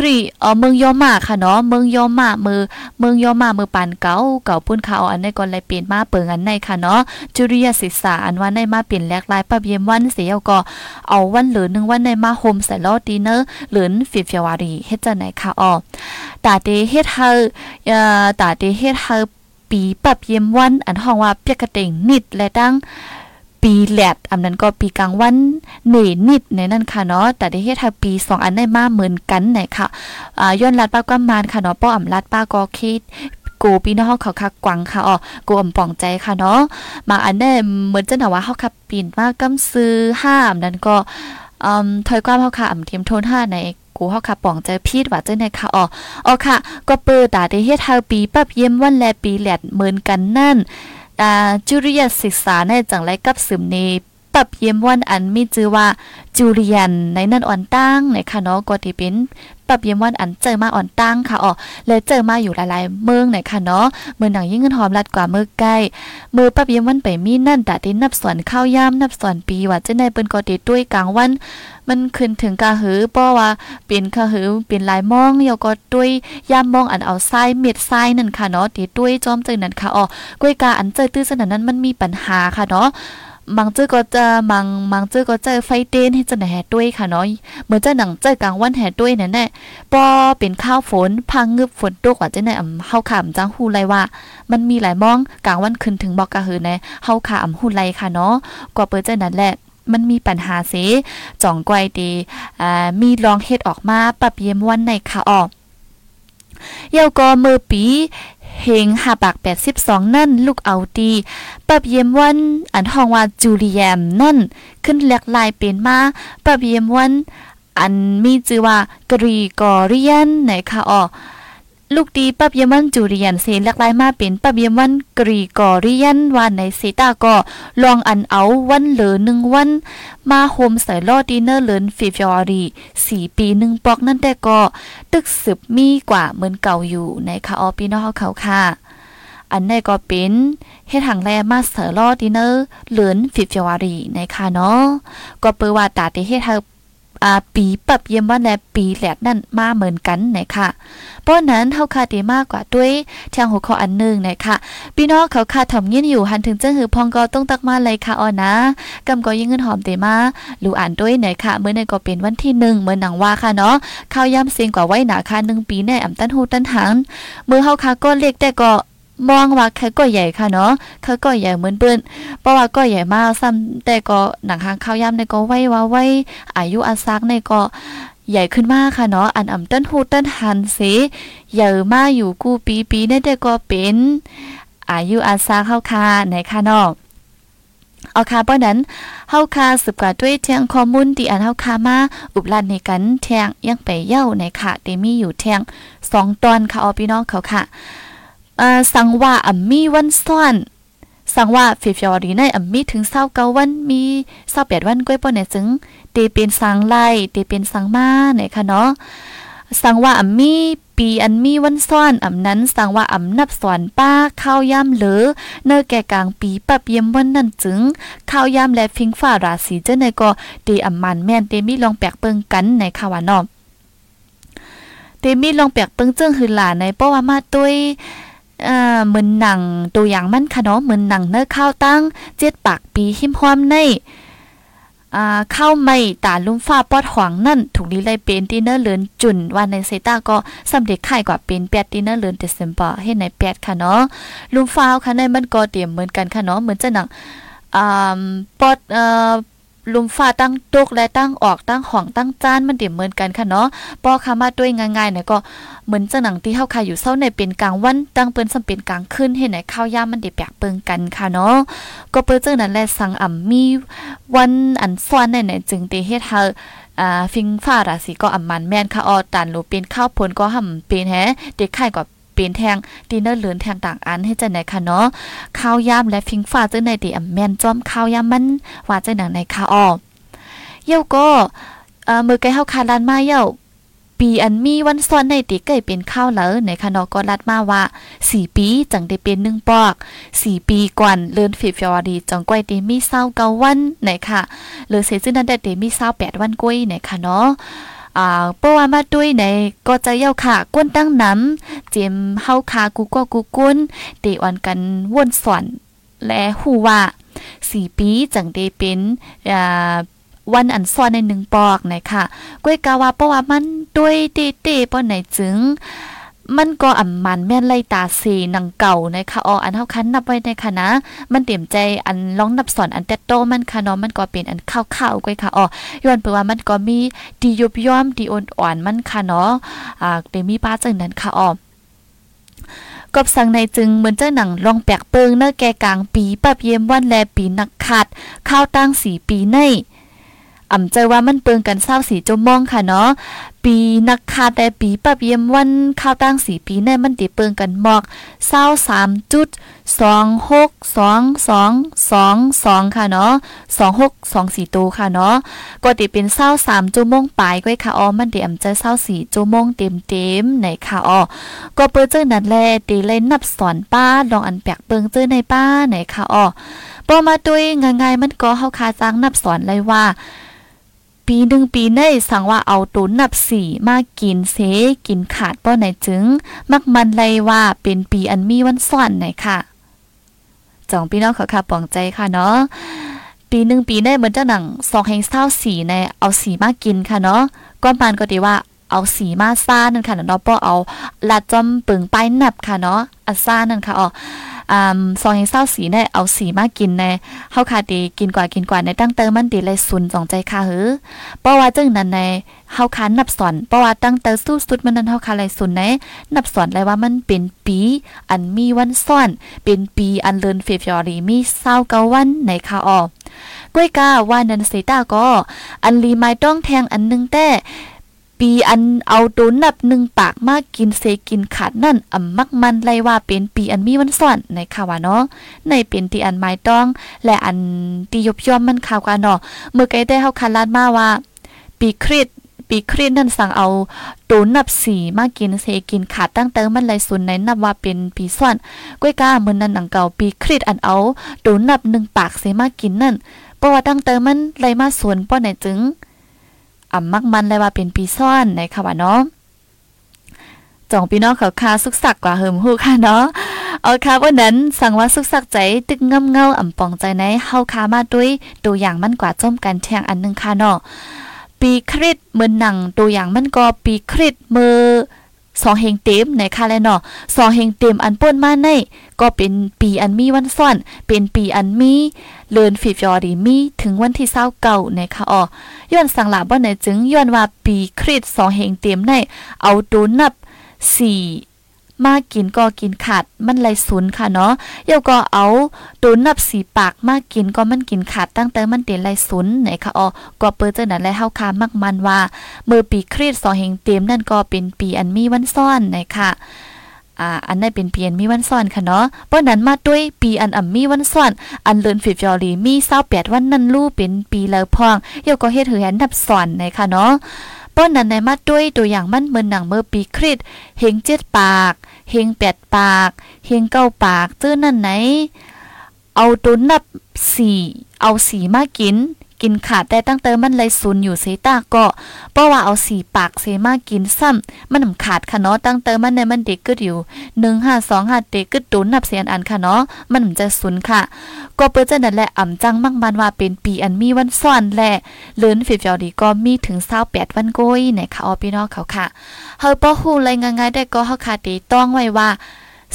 กรีเออเมืองยอมาค่ะเนาะเมืองยอมามือเมืองยอมามือปานเก่าเก่าปุ้นค่ะอันในก่อนเลยเปลี่ยนมาเปิงอันในค่ะเนาะจุริยศิษาอันว่าในมาเปลี่ยนแลกลายปับเยี่ยมวันเสียก็เอาวันเหลือนึงวันในมาโฮมใส่ลอดีเนอร์หรือฟิฟวารีเฮ็ดจังไหนค่ะอ๋อตาเตเฮ็ดเฮาเอ่อตาเตเฮ็ดเฮาปีปับเยี่ยมวันอันห้องว่าเปียกกระเต็งนิดและตั้ง ปีแลดอันนั้นก็ปีกลางวันเหน่นิดในนั่นค่ะเนาะแต่ได้เฮ็ดทาปีสองอันได้มาเหมือนกันไหนค่ะอ่าย้อนลัดป้าก็มานค่ะเนาะป้ออำลัดป้าก็คิดกูปีน้องเขาคักกวังค่ะอ๋อกูอ่ำป่องใจค่ะเนาะมาอันได้เหมือนจะหนาว่าเฮาคับปีนมากกำซื้อห้ามนั้นก็อืมถอยความเฮาค่ะอ่ำเทียมโทนห้าในกูเฮาค่ะป่องใจพีดว่าเจ้าในค่ะอ๋ออ๋อค่ะ ก็เปิดตาได้เฮ็ดเฮาปีปับเยี่ยมวันแลปีแลดเหมือนกันนั่น จุริยศึกษาในจังไรกับสืมเน ปรับเยี่ยมวันอันมีชื่อว่าจูเรียนในนั่นอ่อนตั้งในคะเนาะก็ที่เป็นปรับเยี่ยมวันอันเจอมาอ่อนตั้งค่ะอ๋อและเจอมาอยู่หลายๆเมืองในคะเนาะเมืองหนังยิ่งเงินหอมรัดกว่าเมืองใกล้มือปรับเยี่ยมวันไปมีนั่นแต่ที่นับส่วนข้าวยามนับส่วนปีว่าจะในเปิ้นก็ติด้วยกลางวัน มันขึ้นถึงกะหือป้อว่าเป็นกะหือเป็นลายมองเยาก็ด้วยยามมองอันเอาทรายเม็ดทรายนั่นค่ะเนาะติด้วยจอมเจอนั่นค่ะอ๋อกล้วยกาอันเจอตื้อสนั่นนั้นมันมีปัญหาค่ะเนาะ มังเจอก็จะมังมังเจอก็เจอไฟเต้นให้จะไหนแห่ด้วยค่ะเนาะเหมือนจะหนังเจอกลางวันแห่ด้วยนั่นแหละปอเป็นข้าวฝนพังงึบฝนตกว่าจะไหนอ่ำเฮาขามจังฮู้ไรว่า มันมีหลายมองกลางวันขึ้นถึงบอกกะหือแน่เฮาขามฮู้ไรค่ะเนาะก็เปิดเจนั่นแหละมันมีปัญหาเสจ่องไกวดีอ่ามีลองเฮ็ดออกมาปรับเยี่ยมวันในค่ะออกเยาก็มือปี เฮงหาปาก82นั่นลูกเอาดีปับเยี่ยมวัน อันห้องว่าจูเลียมนั่น ขึ้นแหลกลายเป็นมาปับเยี่ยมวัน อันมีชื่อว่ากรีกอเรียนไหนคะอ๋อ ลูกดีปับเยมันจูเรียนเสนหลากหลายมาเป็นปับเยมันกรีกอรียนวันในเซตาก็ลองอันเอาวันเหลือหนึ่งวัน มาโฮมใส่ลอดิเนอร์เลินฟีฟอรีสี่ปีหนึ่งปอกนั่นแต่ก็ตึกสืบมีกว่าเหมือนเก่าอยู่ในคาออปีนอเขาค่ะอันนี้ก็เป็นเฮ็ดหังแลมาเสอลอดิเนอร์เหลินฟีฟอรีในค่ะเนาะก็เปิว่าตาเตเฮ็ด อาปีปรับเยี่ยมว่าในปีแหลกนั่นมาเหมือนกันนะคะเพราะนั้นเท่าคาดีมากกว่าด้วยทางหัวข้ออันหนึ่งนะคะพี่น้องเขาคาทำเงี้ยอยู่หันถึงเจ้าหือพองก็ต้องตักมาเลยค่ะอ๋อนะกำก็ยิ่งเงินหอมเตมาหลูอ่านด้วยหน่อยค่ะเมื่อในก็เป็นวันที่หนึ่งเมื่อหนังว่าค่ะเนาะข้าวย่ำเสียงกว่าไว้หนาค่ะหนึ่งปีแน่อ่ำตั้นหูตั้นหันเมื่อเฮาคาก็เล็กแต่ก็ มองว่าเขาก็ใหญ่ค่ะเนาะเขาก็ใหญ่เหมือนเปิ้นเพราะว่าก็ใหญ่มากซ้ำแต่ก็หนังหางข้าวย่ำในก็ไว้ว่าไว้อายุอาซักในก็ใหญ่ขึ้นมากค่ะเนาะอันอ่ำต้นหูต้นหันเสใหญ่มากอยู่กูปีปีในแต่ก็เป็นอายุอาซักเข้าค่ะในค่ะเนาะเอาค่ะเพราะนั้นเฮาคาสืบกว่าด้วยเทียงข้อมูลที่อันเฮาคามาอุบลันในกันเทียงยังไปเย้าในค่ะเตมีอยู่เทียง2ตอนค่ะเอาพี่น้องเขาค่ะ สังว่าอัมมีวันซ่อนสังว่าฟิฟยอรีในอัมมีถึงเศร้าเกาวันมีเศร้าแปดวันก้อยป้อนเนี่ยจึงเตเป็นสังไล่เตเป็นสังมาเนี่ยค่ะเนาะสังว่าอัมมีปีอันมีวันซ่อนอำนั้นสังว่าอำนับสอนป้าข้าวย่ำเหลือเนอแก่กลางปีปับเยี่ยมวันนั้นจึงข้าวย่ำและฟิงฟ้าราศีเจ้าในก็เตอำมันแม่นเตมีลองแปลกเปิงกันในข่าวานอเตมีลองแปลกเปิงเจิ้งหือหลาในเพราะว่ามาตุ้ย อ่าเหมือนหนังตัวอย่างมันค่ะเนาะเหมือนหนังเนื้อข้าวตั้งเจ็ดปากปีหิมความในอ่าข้าวไม่ตาลุ่มฟ้าปอดหวังนั่นถูกลีไลเป็นดินเนอร์เลือนจุนวันในเซต้าก็สำเร็จข่ายกว่าเป็นแปดดินเนอร์เลือนเดซมเบอร์ให้ในแปดค่ะเนาะลุ่มฟ้าค่ะในมันก็เตรียมเหมือนกันค่ะเนาะเหมือนจะหนังอ่าปอดเอ่อ ลุมฟ้าตั้งตกและตั้งออกตั้งห้องตั้งจานมันเดี๋ยวเหมือนกันค่ะเนาะปอคามาด้วยง่ายๆเนี่ยก็เหมือนจะหนังที่เฮาคาอยู่เศร้าในเป็นกลางวันตั้งเปิ้นสำเป็นกลางคืนเห็นไหนข้าวยามมันเดี๋ยวแปลกเปิงกันค่ะเนาะก็เปิ้นเจ้านั้นแหละสั่งอ่ำมีวันอันฟ้อนในไหนจึงเตเฮ็ดเฮาอ่าฟิงฟ้าราศีก็อ่ำมันแม่นค่ะออตันหรือเป็นข้าวผลก็ห่ำเป็นแฮเด็กไข่ก็ ป็นแทงดินเนอร์เหลือนแทงต่างอันให้จังไหนค่ะเนาะข้าวยามและฟิงฟ้าเจังไหนเดอแมนจอมข้าวยามมันว่าจังไหนในค่ะออเย้าก็เอ่อมือไกเฮาคาลานมาเย้าปีอันมีวันซ้อนในติเกยเป็นข้าวเหลอในคณะก็รัดมาว่า 4 ปีจังได้เป็น1ปอก 4 ปีก่อนเลือนเฟบรวารีจังก้อยติมี29วันไหนค่ะหรือเสซึ่งนั้นได้ติมี28วันก้อยไหนค่ะเนาะ อ่าเปว่ามาด้วยในก็จะเย้าค่ะก้นตั้งน้ำเจมเฮาคากูก็กูกุ้นตีอ่อนกันว่นสอนและฮู้ว่า4ปีจังได้เป็นอ่าวันอันซ้อนในหนึ่งปอกนะคะก้วยกาว่าเพราะว่ามันด้วยเตเต้ป้อไหนจึง มันก็อ่ำมันแม่นไล่ตาสีหนังเก่านะคะอออันเฮาคันนับไว้ในค่ะนะ มันเต็มใจอันลองนับสอนอันแตโตมันค่ะเนาะมันก็เป็นอันข้าวๆก้อยค่ะอ๋อย้อนเปว่ามันก็มีดียุบย่อมดีอ่อนๆมันค่ะเนาะอ่าเดมีป้าจังนั้นค่ะอ๋อกบสังในจึงเหมือนเจ้าหนังลองแปกเปิงเนื้อแกกลางปีปับเยี่ยมวันแลปีนักขัด ข้าวตั้งสีปีใน อ่ำใจว่ามันเปิงกันเศร้าสีจมองค่ะเนาะปีนักคาแต่ปีปับเยี่ยมวันข้าวตั้งสีปีในมันติเปิงกันหมอกเศร้าสามจุดสองหกสองสองสองสองค่ะเนาะสองหกสองสี่ตัวค่ะเนาะก็ติเป็นเศร้าสามจุมงปลายก้อยค่ะอ๋อมันเดี๋ยวจะเศร้าสี่จุมงเต็มเต็มไหนค่ะอ๋อก็เปิดเจอนั่นแลตีเล่นนับสอนป้าลองอันแปลกเปิงเจอในป้าไหนค่ะอ๋อพอมาด้วยง่ายๆมันก็เฮาคาจ้างนับสอนเลยว่า ปีหนึ่งปีในสั่งว่าเอาตุนนับสี่มากินเสกินขาดป้อไหนจึง มักมันเลยว่าเป็นปีอันมีวันซ่อนไหนค่ะจองพี่น้องเขาค่ะปองใจค่ะเนาะปีหนึ่งปีได้เหมือนเจ้าหนังสองแห่งเศร้าสีในเอาสีมากินค่ะเนาะก้อนปานก็ดีว่าเอาสีมาซ่านั่นค่ะเนาะป้อเอาลาดจอมปึงไปนับค่ะเนาะอัซ่านั่นค่ะอ๋อ อ่าซองให้เศร้าสีเนี่ยเอาสีมากินในเฮาคาดีกินกว่ากินกว่าในตั้งเติมมันดีเลยสุนสองใจค่ะหือเพราะว่าจึงนั้นในเฮาคานับสอนเพราะว่าตั้งเติมสู้สุดมันนั้นเฮาคาเลยสุนในนับสอนเลยว่ามันเป็นปีอันมีวันซ่อน เป็นปีอันเลินเฟฟยอรีมีเศร้าเกาวันในค่ะออกล้วยกาว่านันเซตาก็อันลีไม้ต้องแทงอันนึงแต่ ปีอันเอาตัวนับหนึ่งปากมากกินเซกินขาดนั่นอ่ำมักมันไลว่าเป็นปีอันมีวันซ่อนในข่าวเนาะในเป็นตีอันไม้ต้อง และอันตียบย่อมมันข่าวกันเนาะเมื่อไกได้เฮาคันลาดมาว่า ปีคริสปีคริสนั่นสั่งเอาตูนับสีมากินเซกินขาดตั้งเติมมันไหลสุนในนับว่าเป็นปีซ่อนก้วยก้าเหมือนนั้นหนังเก่าปีคริสอันเอาตูนับหนึ่งปากเซมากินนั่นเพราะว่าตั้งเติมมันไหลมาสวนป้อไหนจึง อ่ำมักมันเลยว่าเป็นปีซ่อนในค่ะว่าเนาะจองพี่น้องเขาคาสุกสักกว่าเฮิมฮู้ค่ะเนาะเอาค่ะวันนั้นสั่งว่าสุกสักใจตึกเงาเงาอ่ำปองใจในเฮาคามาด้วยตัวอย่างมันกว่าจมกันแทงอันนึงค่ะเนาะปีคริสเหมือนหนังตัวอย่างมันก็ปีคริสมือ สองเฮงเต็มในค่ะแลเนาะสองเฮงเต็มอันป่นมาในก็เป็นปีอันมีวันซ่อนเป็นปีอันมีเลินฟีฟยอดีมีถึงวันที่เศร้าเก่าในค่ะอ๋อย้อนสังหลาบ่ไหนจึงย้อนว่าปีคริสสองเฮงเต็มในเอาตัวนับสี่ มากินก็กินขาดมันไหลศูนย์ค่ะเนาะเดี๋ยวก็เอาตัวนับสีปากมากินก็มันกินขาดตั้งแต่มันเต็นไหลศูนย์ไหนค่ะอ๋อก็เปิดเจอนั้นและเฮาคามักมันว่าเมื่อปีคริสสองเฮงเต็มนั่นก็เป็นปีอันมีวันซ่อนไหนค่ะอ่าอันนั้นเป็นเปีอันมีวันซ่อนค่ะเนาะเพราะนั้นมาด้วยปีอันอ่ำมีวันซ่อน อันเลินฟิฟยอรีมี28วันนั่นลู่เป็นปีแล้วพองเยวก็เฮ็ดให้อันดับสอนไหนค่ะเนาะป้อนนั้นในมาด้วยตัวอย่างมันเหมือนหนังเมื่อปีคริสเฮงเจ็ดปาก เฮงแปดปาก เฮงเก้าปาก เจ้อนั่นไหน เอาตุนนับสี่ เอาสีมากิน กินขาดแต่ตั้งเติมมันเลยซุนอยู่เซตาก็เพราะว่าเอาสีปากเซมากินซ้ำมันขาดค่ะเนาะตั้งเติมมันในมันเด็กกึดอยู่หนึ่งห้าสองห้าเด็กกึดตุนนับเสียนอันค่ะเนาะมันจะซุนค่ะ ก็เปิดจนั่นแหละอ่ำจังมั่งมันว่าเป็นปีอันมีวันซ่อนแหละเลินฟิฟยอดีก็มีถึงเศร้าแปดวันโกยในค่ะออพี่น้องเขาค่ะเฮาป้อฮู้เลยง่ายๆได้ก็เฮาค่ะตีต้องไว้ว่า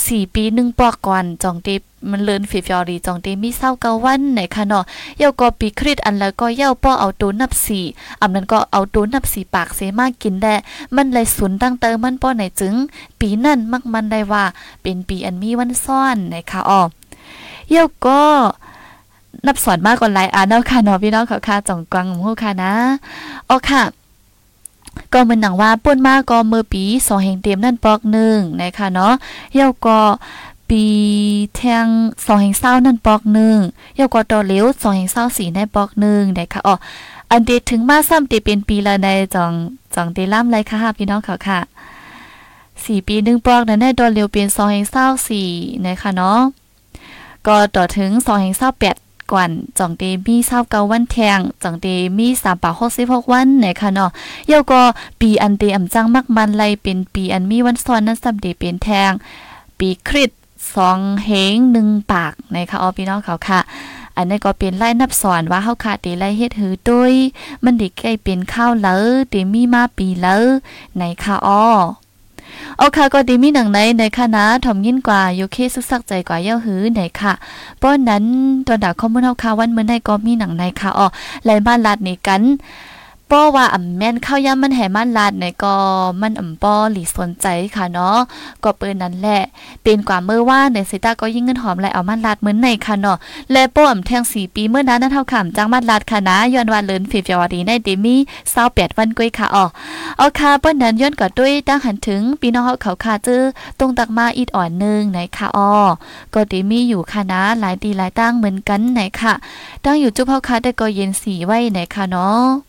สี่ปีหนึ่งปอกก่อนจองเตมันเลินฟิฟยอรีจองเตมีเศร้าเกาวันไหนคะเนาะเย้าก็ปีคริสอันแล้วก็เย้าป้อเอาตัวนับสี่อำนั้นก็เอาตัวนับสี่ปากเสมากินได้มันเลยสุนตั้งเติมมันป้อไหนจึง ปีนั่นมักมันได้ว่า เป็นปีอันมีวันซ่อนไหนคะอ๋อเย้าก็นับสอนมากกว่าหลายอันเนาะค่ะเนาะพี่น้องเขาค่ะจ่องกวางหูค่ะนะอ๋อค่ะ ก็เหมือนหนังว่าป่นมากก็เมื่อปีสองแห่งเต็มนั่นปอกหนึ่งนะคะเนาะเยาก็ปีแทงสองแห่งเศร้านั่นปอกหนึ่งเยาก็ต่อเลี้ยวสองแห่งเศร้าสี่ในปอกหนึ่งนะคะอ๋ออันเดถึงมาซ้ำเตเป็นปีละในจองจองเดล่ำไรค่ะพี่น้องเขาค่ะสี่ปีหนึ่งปอกนั้นได้ดอเลียวเป็นสองแห่งเศร้าสี่นะคะเนาะก็ต่อถึงสองแห่งเศร้าแปด กวนจ่องเตมีเศร้าเกาวันแทงจ่องเตมีสามปากหกสิบหกวันไหนคะเนาะเย่าก็ปีอันเตอำจังมักมันไลเป็นปีอันมีวันซ้อนนั้นสัมเดเป็นแทง ปีคริสสองเฮงหนึ่งปากนะคะอ๋อพี่น้องเขาค่ะอันนี้ก็เป็นไล่นับสอนว่าเฮาขาดเตไล่เฮ็ดหือด้วยมันดิใกล้เป็นข้าวเลอเตมีมาปีเลอในค่ะอ้อ เอาค่ะก็ดีมีหนังในในค่ะนะถ่อมยิ่นกว่าโยเคสุกสักใจกว่าเย้าหือไหนค่ะป้อนนั้นตอนดาข้อมูลเฮาค่ะวันเมื่อในก็มีหนังในค่ะอ๋อไลบ้านลาดนี่กัน ป้อว่าอ่ำแม่นข้าวยำมันแห่มันลาดในก็มันอ่ำป้อหลีสนใจค่ะเนาะก็เปิ้นนั้นแหละเป็นกว่าเมื่อว่าในสิตาก็ยิ่งเงินหอมแลเอามันลาดเหมือนในค่ะเนาะและป้ออ่ำแทง4ปีเมื่อนั้นนั้นเท่าขำจังมันลาดค่ะนะย้อนว่าเลินฟิฟยอดีในเดมี่28วันก้ยค่ะอ๋อเอาค่ะเปิ้นนั้นย้อนก็ด้วยตั้งหันถึงปีน้องเฮาเขาค่ะจื้อตรงตักมาอีดอ่อนนึงไหนค่ะอ๋อก็เดมี่อยู่ค่ะนะหลายดีหลายตั้งเหมือนกันไหนค่ะตั้งอยู่จุ๊บเฮาค่ะได้ก็เย็นสีไว้ไหนค่ะเนาะ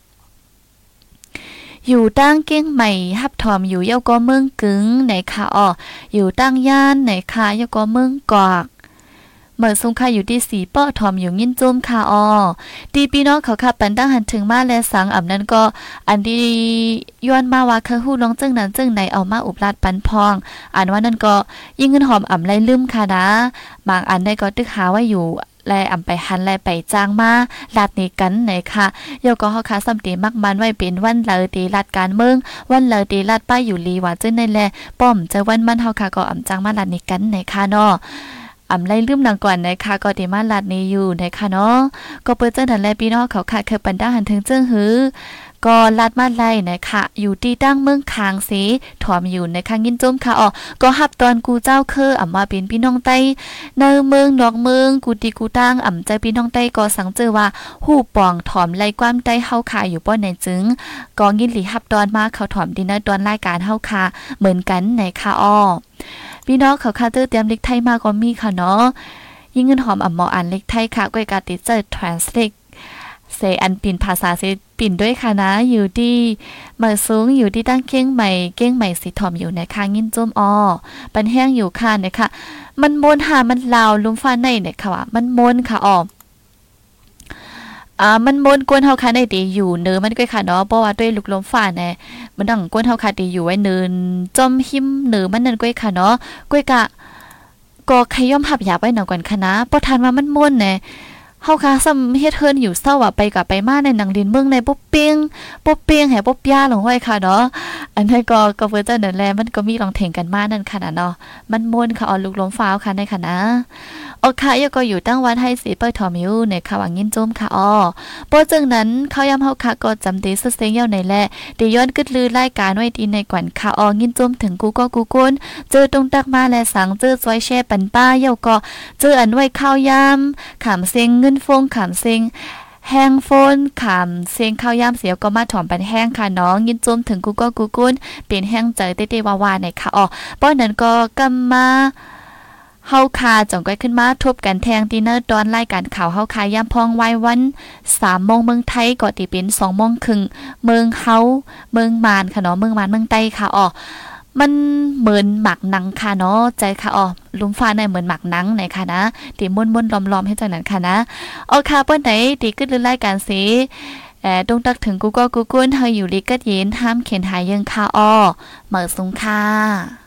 อยู่ตั้งเก้งใหม่ฮับถอมอยู่เยาก็เมืองกึ๋งไหนค่ะอ๋ออยู่ตั้งย่านไหนค่ะเยาก็เมืองกอกเมื่อสงค่ะอยู่ที่สีป้อทอมอยู่ยินจุ้มค่ะอ๋อดีพี่น้องเขาขับปันตั้งหันถึงมาและสังอ่ำนั้นก็ อันที่ย้อนมาว่าเคยฮู้ลองจึงนั้นจึงไหนเอามาอุบลาดปันพองอันว่านั่นก็ยิ่งเงินหอมอ่ำไรลืมค่ะนะบางอันได้ก็ตึกหาไว่าอยู่ แลอำไปหันแลไปจ้างมาลาดนี้กันไหนค่ะโยก็เฮาค่ะสำตีมักมันไว้เป็นวันเลอตีลาดการเมืองวันเลอตีลาดป้ายอยู่ลีว่าจึงในแลป้อมจะวันมันเฮาค่ะก็อำจ้างมาลาดนี้กันไหนค่ะเนาะอำไล่ลืมนังก่อนนะคะก็ดีมาลาดนี้อยู่นะคะเนาะก็เปิดเจ้าดันแลพี่น้องเขาค่ะคือปันดาหันถึงเจิ้งหือ ก็ลาดมาไล่นะคะอยู่ที่ตั้งเมืองคางสีถอมอยู่ในคางยินจมค่ะอ๋อก็ฮับตอนกูเจ้าคืออ่ำมาเป็นพี่น้องไต้ในเมืองนอกเมืองกูตีกูตั้งอ่ำใจพี่น้องไต้ก็สังเจอว่าหูป่องถอมไล่ความไต้เฮาคาอยู่ป้อนในจึงก็ยินหลีฮับตอนมาเขาถอมดินเนอร์ตอนรายการเฮาคาเหมือนกันในค่ะอ้อพี่น้องเขาคาเตอร์เตรียมเล็กไทยมาก็มีค่ะเนาะยิ่งเงินหอมอ่ำหมออ่านเล็กไทยค่ะก้อยกาติเจอ translate เเซอันปินภาษาเซปินด้วยค่ะนะอยู่ที่เมื่อสูงอยู่ที่ตั้งเก้งใหม่เก้งใหม่สีทอมอยู่ในคางยินจุ้มออปันแห้งอยู่ค่ะเนี่ยค่ะมันมนหามันลาวลุมฟ้าในเนี่ยค่ะว่ามันมนค่ะอออ่ามันมนกวนเฮาค่ะในดีอยู่เนื้อมันก็ค่ะเนาะเพราะว่าด้วยลูกลมฟ้าเนี่ยมันดังกวนเฮาค่ะดีอยู่ไว้เนินจอมหิมเนื้อมันนั่นก็ค่ะเนาะก้อยกะก็ขย่อมหับหยาบไว้หนอยก่อนค่ะนะพอทานมามันมนเนี่ย เฮาค่ะซ้ำเฮ็ดเฮิรนอยู่เศร้าอะไปกับไปมาในหนังดินเมืองในปุ๊บเปียงปุ๊บเปียงแห่ปุ๊บย่าลงไว้ค่ะเนาะอันนี้ก็ก็เพิ่นจะนั่นแลมันก็มีลองเถ่งกันมานั่นค่ะเนาะมันม่วนค่ะออลูกลมฟ้าวค่ะในค่ะนะโอเคยก็อยู่ตั้งวัดให้สีเปิดทอมอยู่ในค่ะวังยินจุ้มค่ะอ้อโปอจึงนั้นเขายำเฮาค่ะก็จำตีสเซงเยาในแหละดีย้อนกึดลือรายการไว้ดีในกวนค่ะอ้อยินจุ้มถึงกูก็กูกุนเจอตรงตักมาและสังเจอซอยแช่ปันป้าเยาก็เจออันไว้ข้าวยำขามเซ็งเงินฟงขามเซ็งแห้งโฟนขามเสียงข้าวยามเสียวก็มาถอมปันแห้งค่ะน้อง ยินจุ้มถึงกูก็กูกุ้นเป็นแห้งเจอเต้ๆวาวาในค่ะอ๋อป้อนนั้นก็กำมา เฮาคาจ่องก้อยขึ้นมาทบกันแทงดินเนอร์ตอนรายการข่าวเฮาคายามพองไว้วัน3โมงเมืองไทยก็ติเป็น2โมงครึ่งเมืองเฮาเมืองมานค่ะเนาะเมืองมานเมืองใต้ค่ะอ๋อมันเหมือนหมักหนังค่ะเนาะใจค่ะอ๋อลุมฟ้าในเหมือนหมักหนังไหนค่ะนะตีม่วนๆล้อมๆให้จังนั้นค่ะนะโอเคเปิ้นไหนตีขึ้นรายการสิแอดงตักถึงกูก็กูกุ้นเฮาอยู่ลิกัดเย็นห้ามเขียนหายยังค่ะอ้อเหมือสุงค่ะ